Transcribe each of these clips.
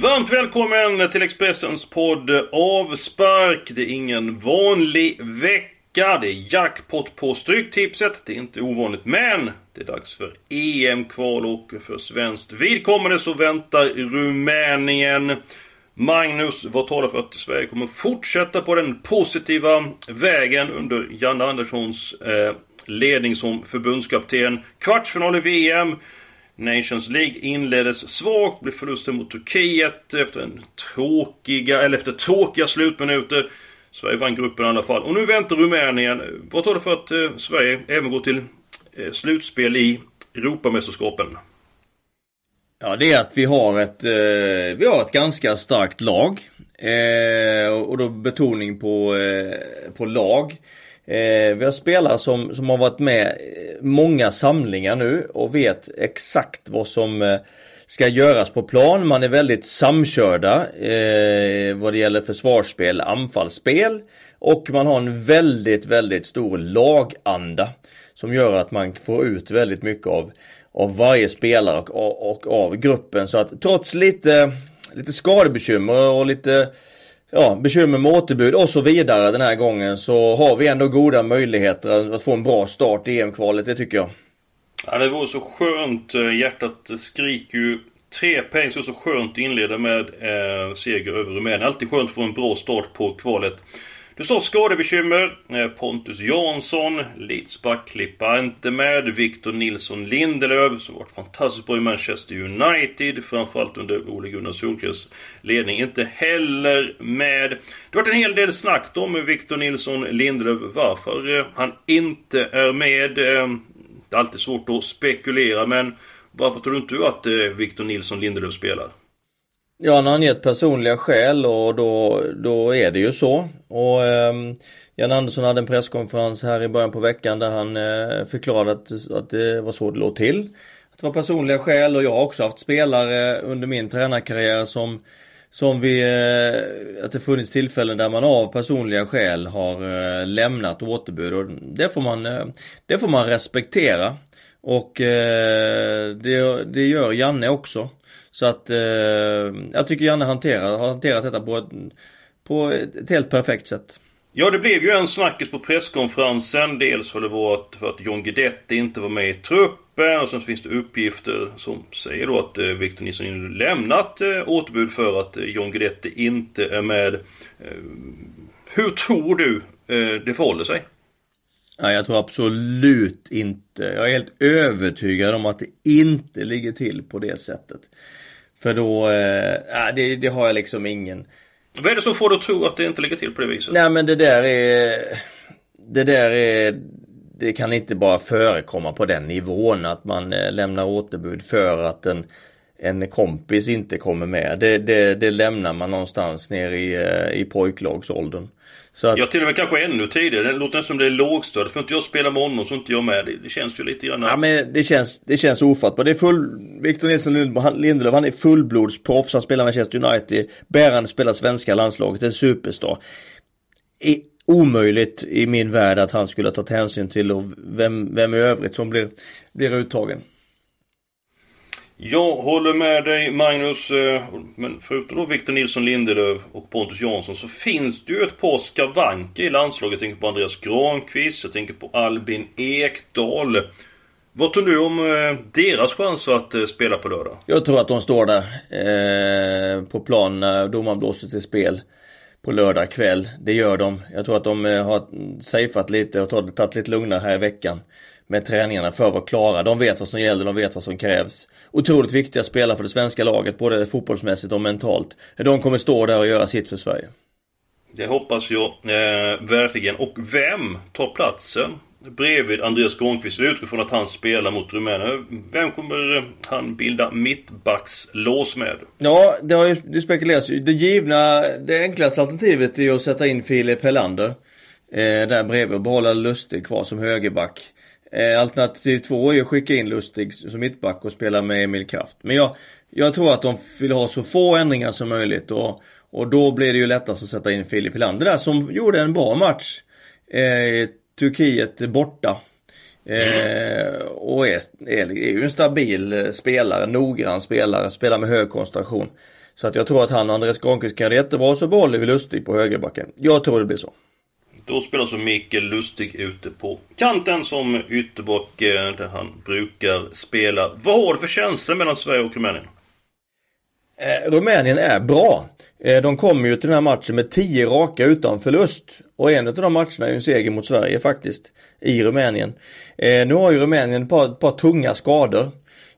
Varmt välkommen till Expressens podd Avspark. Det är ingen vanlig vecka. Det är jackpot på Stryktipset. Det är inte ovanligt men det är dags för EM-kval och för svenskt vidkommande så väntar Rumänien. Magnus, vad talar för att Sverige kommer fortsätta på den positiva vägen under Janne Anderssons eh, ledning som förbundskapten? Kvartsfinal i VM. Nations League inleddes svagt, blev förlusten mot Turkiet efter en tråkiga, eller efter tråkiga slutminuter. Sverige vann gruppen i alla fall. Och nu väntar Rumänien. Vad talar för att eh, Sverige även går till eh, slutspel i Europamästerskapen? Ja, det är att vi har ett, eh, vi har ett ganska starkt lag. Eh, och då betoning på, eh, på lag. Eh, vi har spelare som, som har varit med eh, många samlingar nu och vet exakt vad som eh, ska göras på plan. Man är väldigt samkörda eh, vad det gäller försvarsspel, anfallsspel. Och man har en väldigt, väldigt stor laganda. Som gör att man får ut väldigt mycket av, av varje spelare och, och, och av gruppen. Så att trots lite, lite skadebekymmer och lite ja, bekymmer med återbud och så vidare den här gången så har vi ändå goda möjligheter att få en bra start i EM-kvalet, det tycker jag. Ja, det vore så skönt. Eh, hjärtat skriker ju tre poäng, så så skönt att inleda med eh, seger över Rumänien. Alltid skönt att få en bra start på kvalet. Du sa skadebekymmer. Eh, Pontus Jansson, Leeds klippa inte med. Victor Nilsson Lindelöf, som varit fantastiskt bra i Manchester United. Framförallt under Ole Gunnar Solskjaers ledning. Inte heller med. Det har varit en hel del snack om Victor Nilsson Lindelöf. Varför eh, han inte är med. Eh, det är alltid svårt att spekulera, men varför tror du inte att Victor Nilsson Lindelöf spelar? Ja, han har angett personliga skäl och då, då är det ju så. Och eh, Jan Andersson hade en presskonferens här i början på veckan där han eh, förklarade att, att det var så det låg till. Att det var personliga skäl och jag har också haft spelare under min tränarkarriär som som vi, eh, att det funnits tillfällen där man av personliga skäl har eh, lämnat återbud och det får man, eh, det får man respektera. Och eh, det, det gör Janne också. Så att eh, jag tycker Janne hanterar, har hanterat detta på ett, på ett helt perfekt sätt. Ja, det blev ju en snackis på presskonferensen. Dels för det var för att John Guidetti inte var med i truppen. Och sen finns det uppgifter som säger då att eh, Victor Nilsson lämnat eh, återbud för att eh, John Guidetti inte är med. Eh, hur tror du eh, det förhåller sig? Nej, jag tror absolut inte. Jag är helt övertygad om att det inte ligger till på det sättet. För då, eh, det, det har jag liksom ingen... Vad är det som får dig att tro att det inte ligger till på det viset? Nej men det där är... Det där är... Det kan inte bara förekomma på den nivån att man eh, lämnar återbud för att en, en kompis inte kommer med. Det, det, det lämnar man någonstans ner i, eh, i pojklagsåldern. Så att... Ja till och med kanske ännu tidigare. Det låter som det är lågstadiet. Får inte jag spela med honom så inte jag med. Det, det känns ju lite grann... Ja men det känns, det känns ofattbart. Det är full... Victor Nilsson Lindelöf han är fullblodsproffs. Han spelar Manchester United. Bärande spelar svenska landslaget. En superstar. Är omöjligt i min värld att han skulle ha tagit hänsyn till och vem, vem i övrigt som blir, blir uttagen. Jag håller med dig Magnus. Eh, men förutom då Victor Nilsson Lindelöf och Pontus Jansson så finns det ju ett par skavanker i landslaget. Jag tänker på Andreas Granqvist, jag tänker på Albin Ekdal. Vad tror du om eh, deras chanser att eh, spela på lördag? Jag tror att de står där eh, på plan när domaren blåser till spel på lördag kväll. Det gör de. Jag tror att de har safeat lite och tagit lite lugnare här i veckan med träningarna för att vara klara. De vet vad som gäller, de vet vad som krävs. Otroligt viktiga spelare för det svenska laget, både fotbollsmässigt och mentalt. De kommer stå där och göra sitt för Sverige. Det hoppas jag eh, verkligen. Och vem tar platsen bredvid Andreas Granqvist. Vi utgår från att han spelar mot Rumänien. Vem kommer han bilda mittbackslås med? Ja, det har ju det spekulerats. Det givna, det enklaste alternativet är ju att sätta in Filip Hellander. Eh, där bredvid och behålla Lustig kvar som högerback. Eh, alternativ två är ju att skicka in Lustig som mittback och spela med Emil Kraft. Men jag, jag tror att de vill ha så få ändringar som möjligt och, och då blir det ju lättast att sätta in Filip Helander där som gjorde en bra match. Eh, Turkiet borta. Eh, och är, är, är ju en stabil eh, spelare, noggrann spelare, spelar med hög koncentration. Så att jag tror att han och Andres Granqvist kan göra det jättebra så behåller vi Lustig på högerbacken. Jag tror det blir så. Då spelar så Mikael Lustig ute på kanten som ytterback där han brukar spela. Vad har du för känslor mellan Sverige och Rumänien? Eh, Rumänien är bra. Eh, de kommer ju till den här matchen med 10 raka utan förlust. Och en av de matcherna är ju en seger mot Sverige faktiskt. I Rumänien. Eh, nu har ju Rumänien ett par, ett par tunga skador.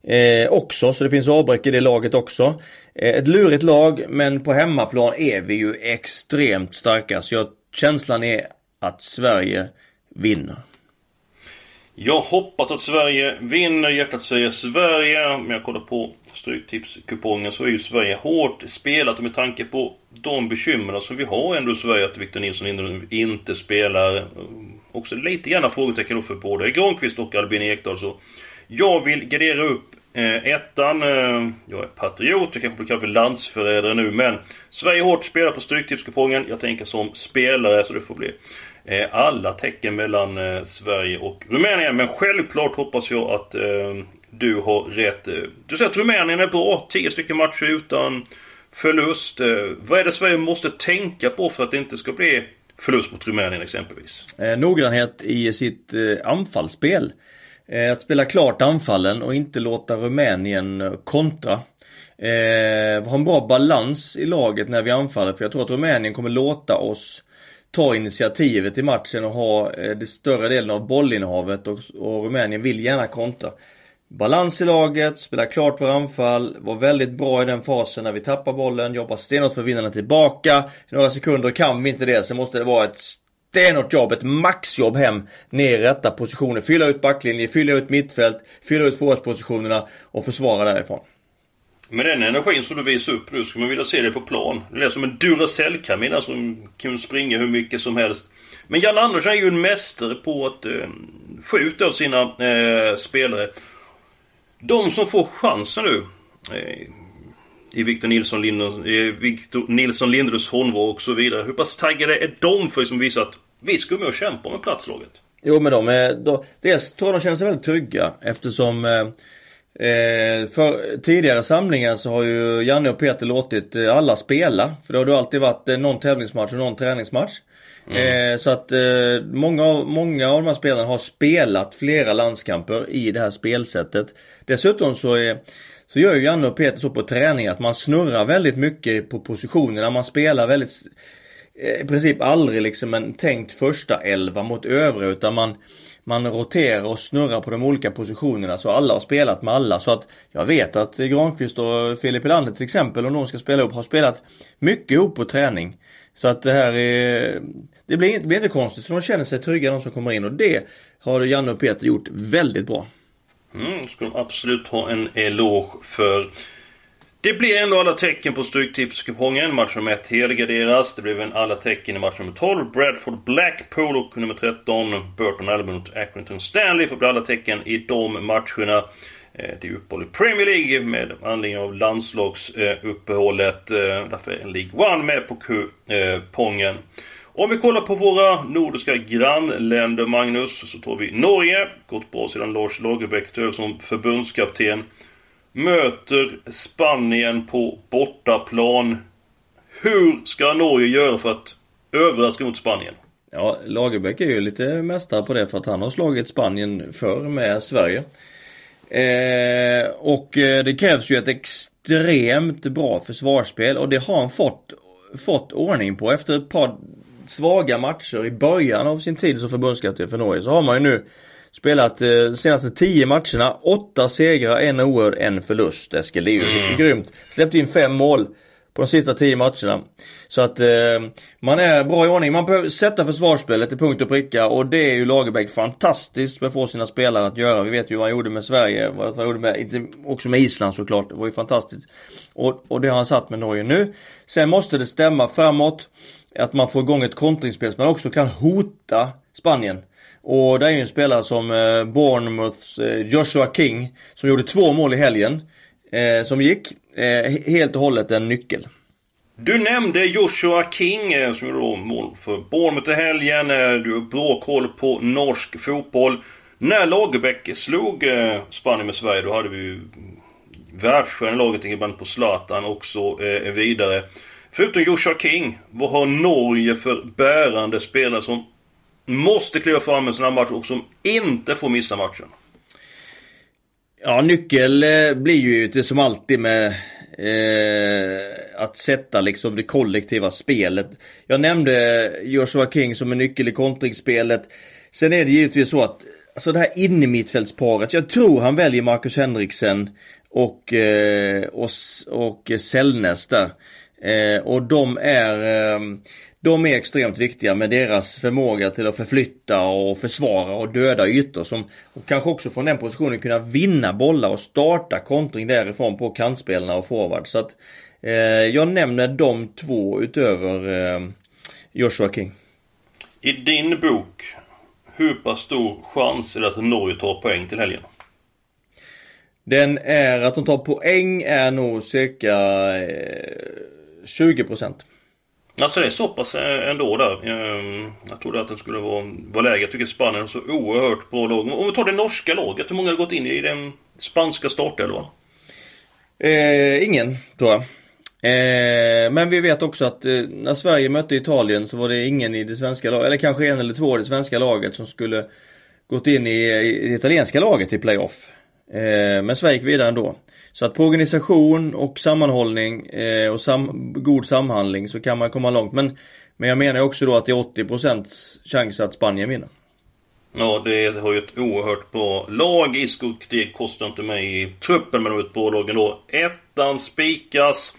Eh, också, så det finns avbräck i det laget också. Eh, ett lurigt lag, men på hemmaplan är vi ju extremt starka. Så jag, känslan är att Sverige vinner. Jag hoppas att Sverige vinner. Hjärtat säger Sverige. Men jag kollar på Stryktipskupongen så är ju Sverige hårt spelat och med tanke på de bekymmer som vi har ändå i Sverige att Victor Nilsson inte spelar. Också lite gärna frågetecken då för både Granqvist och Albin Ekdal. Så jag vill gardera upp eh, ettan. Eh, jag är patriot, jag kanske blir kallad för landsförrädare nu men Sverige hårt spelat på Stryktipskupongen. Jag tänker som spelare så det får bli Eh, alla tecken mellan eh, Sverige och Rumänien. Men självklart hoppas jag att eh, du har rätt. Eh, du säger att Rumänien är bra. 10 stycken matcher utan förlust. Eh, vad är det Sverige måste tänka på för att det inte ska bli förlust mot Rumänien exempelvis? Eh, noggrannhet i sitt eh, anfallsspel. Eh, att spela klart anfallen och inte låta Rumänien kontra. Eh, ha en bra balans i laget när vi anfaller för jag tror att Rumänien kommer låta oss ta initiativet i matchen och ha eh, det större delen av bollinnehavet och, och Rumänien vill gärna kontra. Balans i laget, spela klart för anfall, var väldigt bra i den fasen när vi tappar bollen, jobba stenhårt för att vinna den tillbaka. I några sekunder kan vi inte det, så måste det vara ett stenhårt jobb, ett maxjobb hem ner i rätta positioner. Fylla ut backlinje, fylla ut mittfält, fylla ut forwardspositionerna och försvara därifrån. Med den energin som du visar upp nu skulle man vilja se det på plan. Det är som en Duracell-kamin som kan springa hur mycket som helst. Men Jan Andersson är ju en mästare på att eh, få ut av sina eh, spelare. De som får chansen nu eh, i Victor Nilsson, Lind, eh, Victor Nilsson Lindelöfs frånvaro och så vidare. Hur pass taggade är de för att liksom visa att vi ska med och kämpa med platslaget? Jo men de är, de, dels tror jag de känner sig väldigt trygga eftersom eh, eh, för tidigare samlingar så har ju Janne och Peter låtit eh, alla spela. För det har ju alltid varit eh, någon tävlingsmatch och någon träningsmatch. Mm. Eh, så att eh, många, många av de här spelarna har spelat flera landskamper i det här spelsättet. Dessutom så är så gör ju Janne och Peter så på träning att man snurrar väldigt mycket på positionerna. Man spelar väldigt eh, i princip aldrig liksom en tänkt första elva mot övriga utan man man roterar och snurrar på de olika positionerna så alla har spelat med alla. Så att jag vet att Granqvist och Filip Helander till exempel, om de ska spela upp, har spelat mycket ihop på träning. Så att det här är, det blir, det blir inte konstigt. Så de känner sig trygga de som kommer in och det har Janne och Peter gjort väldigt bra. Mm, ska de absolut ha en eloge för. Det blir ändå alla tecken på Stryktipskupongen. Match nummer 1 helgarderas. Det blev en alla tecken i match nummer 12. Bradford Blackpool och nummer 13 Burton Albion mot Accrington Stanley. Får bli alla tecken i de matcherna. Eh, det är uppehåll i Premier League med anledning av landslagsuppehållet. Eh, därför är League One med på kupongen. Eh, Om vi kollar på våra nordiska grannländer Magnus, så tar vi Norge. Gått bra sedan Lars Lagerbäck tog över som förbundskapten. Möter Spanien på bortaplan. Hur ska Norge göra för att överraska mot Spanien? Ja, Lagerbäck är ju lite mästare på det för att han har slagit Spanien förr med Sverige. Eh, och eh, det krävs ju ett extremt bra försvarsspel och det har han fått, fått ordning på efter ett par svaga matcher i början av sin tid som förbundskapten för Norge så har man ju nu spelat eh, de senaste 10 matcherna, 8 segrar, en oerhörd, en förlust. Eskil, det är ju mm. grymt. Släppte in 5 mål på de sista 10 matcherna. Så att eh, man är bra i ordning. Man behöver sätta försvarsspelet till punkt och pricka och det är ju Lagerbäck fantastiskt med att få sina spelare att göra. Vi vet ju vad han gjorde med Sverige, vad han gjorde med, också med Island såklart. Det var ju fantastiskt. Och, och det har han satt med Norge nu. Sen måste det stämma framåt. Att man får igång ett kontringsspel som man också kan hota Spanien. Och det är ju en spelare som eh, Bournemouths eh, Joshua King som gjorde två mål i helgen. Eh, som gick. Eh, helt och hållet en nyckel. Du nämnde Joshua King eh, som gjorde mål för Bournemouth i helgen. Eh, du har bra koll på norsk fotboll. När Lagerbäck slog eh, Spanien med Sverige då hade vi ju världsstjärnan laget ibland på Zlatan också eh, vidare. Förutom Joshua King, vad har Norge för bärande spelare som måste kliva fram en sån här match och som inte får missa matchen? Ja, nyckel eh, blir ju det som alltid med eh, att sätta liksom det kollektiva spelet. Jag nämnde Joshua King som en nyckel i kontringsspelet. Sen är det givetvis så att Alltså det här innermittfältsparet. Jag tror han väljer Marcus Henriksen och, eh, och, och Sällnäs där. Eh, och de är eh, de är extremt viktiga med deras förmåga till att förflytta och försvara och döda ytor som och kanske också från den positionen kunna vinna bollar och starta kontring därifrån på kantspelarna och forward. Så att eh, jag nämner de två utöver eh, Joshua King. I din bok, hur pass stor chans är det att Norge tar poäng till helgen? Den är att de tar poäng är nog cirka eh, 20 procent. Alltså det är så pass eh, ändå där. Ehm, jag trodde att den skulle vara, vara lägre. Jag tycker Spanien har så oerhört bra lag. Om vi tar det norska laget. Hur många har gått in i den spanska startelvan? Eh, ingen, tror jag. Eh, men vi vet också att eh, när Sverige mötte Italien så var det ingen i det svenska laget, eller kanske en eller två i det svenska laget som skulle gått in i, i det italienska laget i playoff. Eh, men Sverige gick vidare ändå. Så att på organisation och sammanhållning eh, och sam god samhandling så kan man komma långt. Men, men jag menar också då att det är 80% chans att Spanien vinner. Ja, det har ju ett oerhört bra lag. Isco det kostar inte mig i truppen, men de har ett bra lag ändå. Ettan spikas.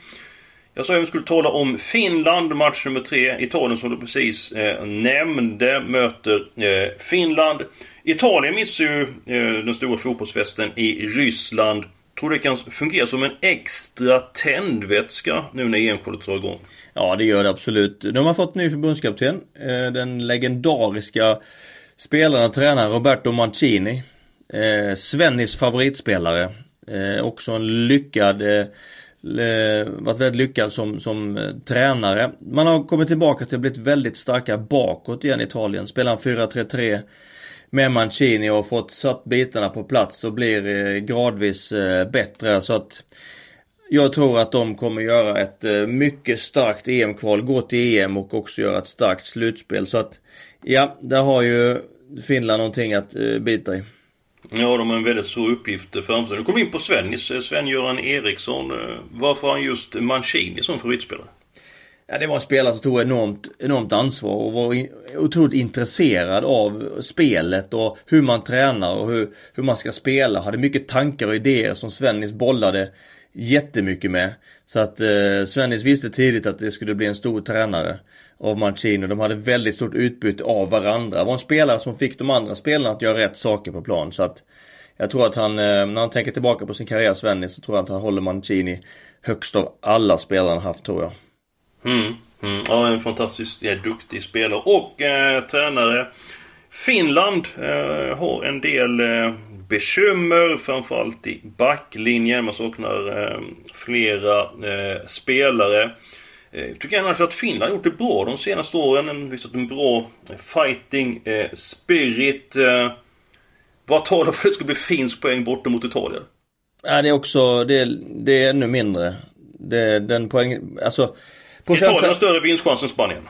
Jag sa att vi skulle tala om Finland, match nummer tre. Italien som du precis eh, nämnde möter eh, Finland. Italien missar ju eh, den stora fotbollsfesten i Ryssland. Tror det kan fungera som en extra tändvätska nu när EM-kvalet drar igång? Ja, det gör det absolut. Nu har man fått ny förbundskapten. Eh, den legendariska spelaren och tränaren Roberto Mancini. Eh, Svennis favoritspelare. Eh, också en lyckad eh, varit väldigt lyckad som, som eh, tränare. Man har kommit tillbaka till att blivit väldigt starka bakåt igen i Italien. Spelar 4-3-3 med Mancini och fått satt bitarna på plats och blir eh, gradvis eh, bättre. Så att jag tror att de kommer göra ett eh, mycket starkt EM-kval, gå till EM och också göra ett starkt slutspel. Så att ja, där har ju Finland någonting att bita i. Ja, de har en väldigt stor uppgift framför sig. Nu kommer vi in på Svennis, Sven-Göran Eriksson. Varför har han just Mancini som favoritspelare? Ja, det var en spelare som tog enormt, enormt ansvar och var otroligt intresserad av spelet och hur man tränar och hur, hur man ska spela. Hade mycket tankar och idéer som Svennis bollade jättemycket med. Så att eh, Svennis visste tidigt att det skulle bli en stor tränare av Mancini. De hade väldigt stort utbyte av varandra. Det var en spelare som fick de andra spelarna att göra rätt saker på plan. Så att jag tror att han, eh, när han tänker tillbaka på sin karriär Svennis, så tror jag att han håller Mancini högst av alla spelare han haft tror jag. Mm, mm. Ja, en fantastiskt ja, duktig spelare och eh, tränare. Finland eh, har en del eh, bekymmer, framförallt i backlinjen. Man saknar eh, flera eh, spelare. Eh, jag tycker annars att Finland har gjort det bra de senaste åren. Visat en bra eh, fighting eh, spirit. Vad talar för att det ska bli finsk poäng borta mot Italien? Ja, det är också, det, det är ännu mindre. Det, den poäng, alltså Italien har större vinstchans än Spanien.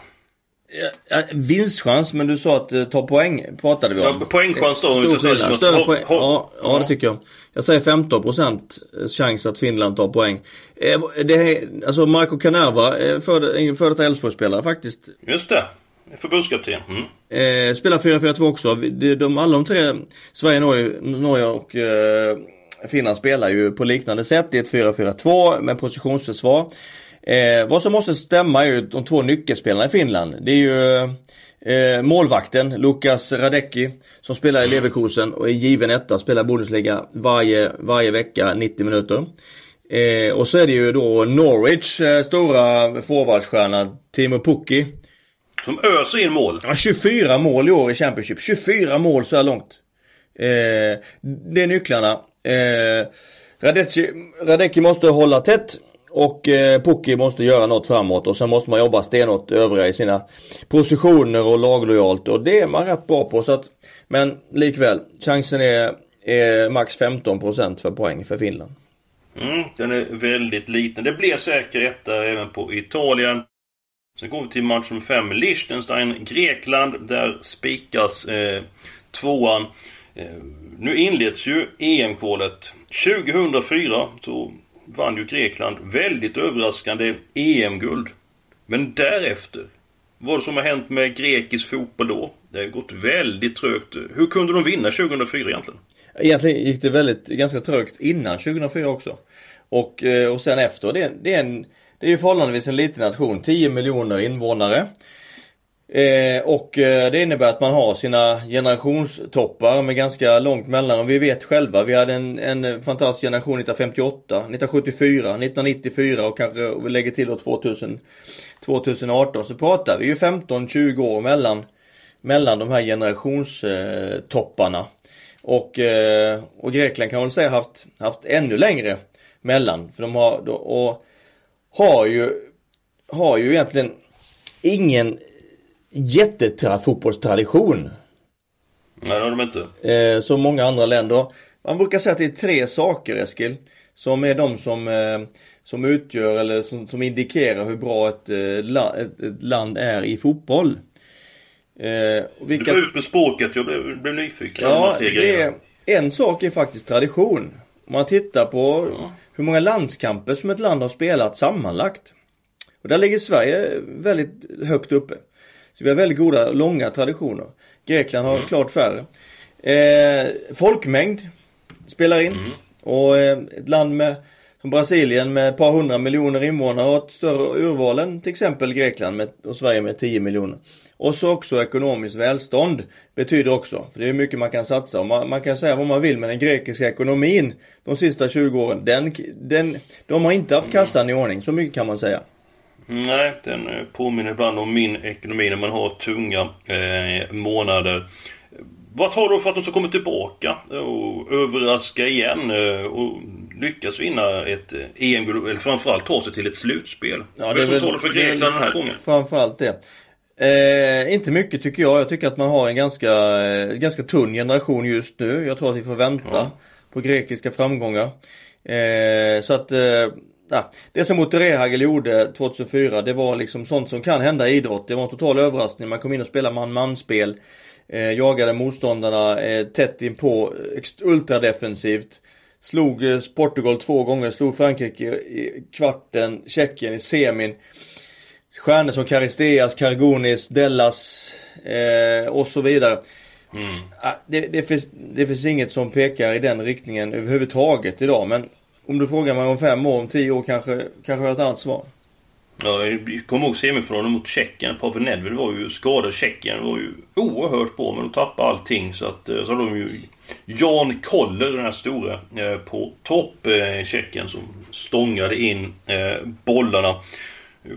Ja, vinstchans, men du sa att uh, ta poäng pratade vi om. Ja, poängchans då. Stor skillnad. Större poäng. Ja, ja, det tycker jag. Jag säger 15% chans att Finland tar poäng. Eh, det är, alltså Marco Canerva, eh, före för detta Elfsborgsspelare faktiskt. Just det. Förbundskapten. Mm. Eh, spelar 4-4-2 också. De, de, alla de tre, Sverige, Norge, Norge och eh, Finland spelar ju på liknande sätt. Det är ett 4-4-2 med positionsförsvar. Eh, vad som måste stämma är ju de två nyckelspelarna i Finland. Det är ju eh, målvakten Lukas Radecki som spelar i mm. Leverkusen och är given etta, spelar Bundesliga varje, varje vecka 90 minuter. Eh, och så är det ju då Norwich eh, stora forwardstjärna Timo Pukki. Som öser in mål. Ja, 24 mål i år i Championship. 24 mål så här långt. Eh, det är nycklarna. Eh, Radecki, Radecki måste hålla tätt. Och eh, Pukki måste göra något framåt och sen måste man jobba stenhårt övriga i sina positioner och laglojalt och det är man rätt bra på så att Men likväl, chansen är, är max 15% för poäng för Finland. Mm, den är väldigt liten. Det blir säkert etta även på Italien. Sen går vi till match nummer 5. Liechtenstein, Grekland. Där spikas eh, tvåan. Eh, nu inleds ju EM-kvalet. 2004 så vann ju Grekland väldigt överraskande EM-guld. Men därefter, vad som har hänt med grekisk fotboll då? Det har gått väldigt trögt. Hur kunde de vinna 2004 egentligen? Egentligen gick det väldigt, ganska trögt innan 2004 också. Och, eh, och sen efter. Det, det är en, det är ju förhållandevis en liten nation, 10 miljoner invånare. Eh, och eh, det innebär att man har sina generationstoppar med ganska långt mellanrum. Vi vet själva, vi hade en, en fantastisk generation 1958, 1974, 1994 och kanske vi lägger till år 2000, 2018 så pratar vi ju 15-20 år mellan, mellan de här generationstopparna. Och, eh, och Grekland kan man säga haft, haft ännu längre mellan. För de har, och har ju, har ju egentligen ingen jättefotbollstradition. Nej det har de inte. Eh, som många andra länder. Man brukar säga att det är tre saker Eskil. Som är de som, eh, som utgör eller som, som indikerar hur bra ett, eh, la, ett, ett, land är i fotboll. Eh, vilka... Du får ut med språket, jag blev, blev nyfiken. Ja, de det är, en sak är faktiskt tradition. Om man tittar på ja. hur många landskamper som ett land har spelat sammanlagt. Och där ligger Sverige väldigt högt uppe. Så vi har väldigt goda, långa traditioner. Grekland har mm. klart färre. Eh, folkmängd spelar in. Mm. Och eh, ett land med som Brasilien med ett par hundra miljoner invånare har ett större urval än till exempel Grekland med, och Sverige med 10 miljoner. Och så också ekonomiskt välstånd betyder också, för det är mycket man kan satsa och man, man, kan säga vad man vill med den grekiska ekonomin de sista 20 åren. Den, den, de har inte haft kassan i ordning, så mycket kan man säga. Nej, den eh, påminner ibland om min ekonomi när man har tunga eh, månader. Vad tar du för att de ska komma tillbaka och överraska igen eh, och lyckas vinna ett EM-guld eller framförallt ta sig till ett slutspel? Ja, Vad är det som talar för Grekland den här gången? Framförallt det. Eh, inte mycket tycker jag. Jag tycker att man har en ganska, eh, ganska tunn generation just nu. Jag tror att vi får vänta ja. på grekiska framgångar. Eh, så att det som Rehagel gjorde 2004 det var liksom sånt som kan hända i idrott. Det var en total överraskning. Man kom in och spelade man-man-spel. Eh, jagade motståndarna eh, tätt inpå, eh, ultradefensivt. Slog eh, Portugal två gånger, slog Frankrike i kvarten, Tjeckien i semin. Stjärnor som Karisteas, Kargonis, Dellas eh, och så vidare. Mm. Det, det, finns, det finns inget som pekar i den riktningen överhuvudtaget idag men om du frågar mig om fem år, om tio år kanske, kanske jag har ett annat svar. Ja, jag kommer ihåg semifinalen mot Tjeckien. Pavel Nedved var ju skadad. Tjeckien var ju oerhört bra men de tappade allting. Så att eh, så hade de ju Jan Koller, den här stora, eh, på topp. i Tjeckien som stångade in bollarna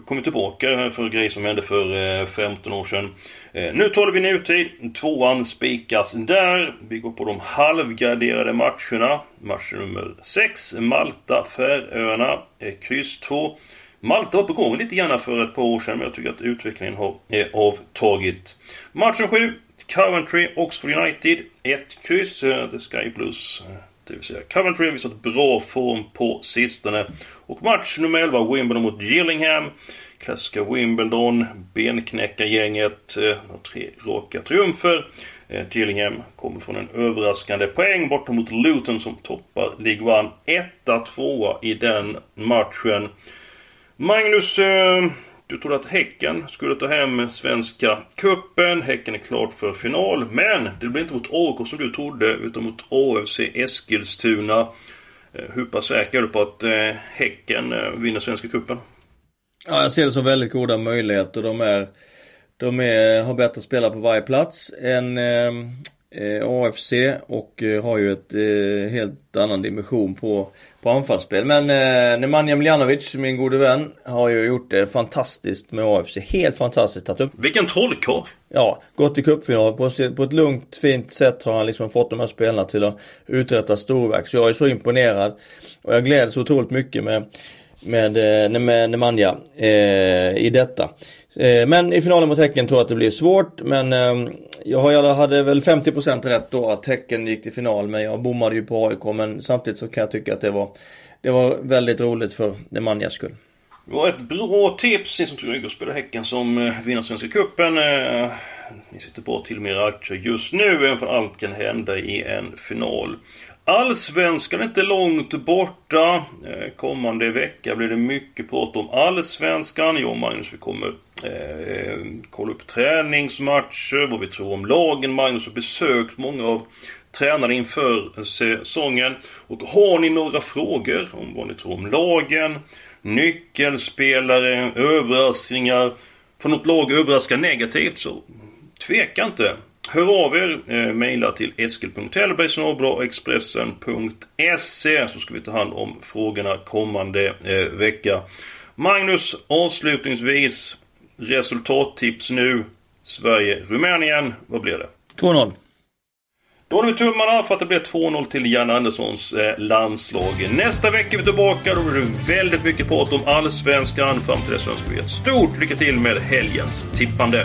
kommer tillbaka för grejer som hände för eh, 15 år sedan. Eh, nu talar vi nutid. Tvåan spikas där. Vi går på de halvgarderade matcherna. Match nummer 6. Eh, Malta, Färöarna. Kryss 2. Malta var på gång lite grann för ett par år sedan men jag tycker att utvecklingen har avtagit. Matchen 7. Coventry, Oxford United. 1 kryss. The Sky Blues det vill säga Coventry har visat bra form på sistone. Och match nummer 11, Wimbledon mot Gillingham. Klassiska Wimbledon, benknäckargänget. Eh, tre raka triumfer. Eh, Gillingham kommer från en överraskande poäng borta mot Luton som toppar League 1. 1-2 i den matchen. Magnus, eh, du trodde att Häcken skulle ta hem Svenska Kuppen. Häcken är klart för final. Men det blir inte mot AIK som du trodde, utan mot AFC Eskilstuna. Eh, Hur pass säker är du på att eh, Häcken eh, vinner Svenska Kuppen? Ja, jag ser det som väldigt goda möjligheter. De är, de är, har bättre spelare på varje plats än eh AFC och eh, har ju ett eh, helt annan dimension på, på anfallsspel. Men eh, Nemanja Miljanovic, min gode vän, har ju gjort det fantastiskt med AFC. Helt fantastiskt tagit upp. Vilken trollkarl! Ja, gått till cupfinal. På, på ett lugnt, fint sätt har han liksom fått de här spelarna till att uträtta storverk. Så jag är så imponerad. Och jag gläds otroligt mycket med med, eh, med Nemanja eh, i detta. Eh, men i finalen mot Häcken tror jag att det blir svårt men eh, jag hade väl 50% rätt då att Häcken gick till final men jag bommade ju på AIK men samtidigt så kan jag tycka att det var Det var väldigt roligt för Nemanjas skull. Det var ett bra tips, ni som tror att spela Häcken som eh, vinner Svenska Cupen. Eh, ni sitter bra till med era aktier just nu, även för allt kan hända i en final. Allsvenskan är inte långt borta. Eh, kommande vecka blir det mycket prat om Allsvenskan. Jag och Magnus vi kommer eh, kolla upp träningsmatcher, vad vi tror om lagen. Magnus har besökt många av tränarna inför säsongen. Och har ni några frågor om vad ni tror om lagen, nyckelspelare, överraskningar. Får något lag överraska negativt så tveka inte. Hör av er, eh, mejla till eskil.hellberg.expressen.se så ska vi ta hand om frågorna kommande eh, vecka. Magnus, avslutningsvis resultattips nu. Sverige-Rumänien, vad blir det? 2-0. Då håller vi tummarna för att det blir 2-0 till Jan Anderssons eh, landslag. Nästa vecka är vi tillbaka. Då blir det väldigt mycket prat om Allsvenskan. Fram till dess önskar vi ett stort lycka till med helgens tippande.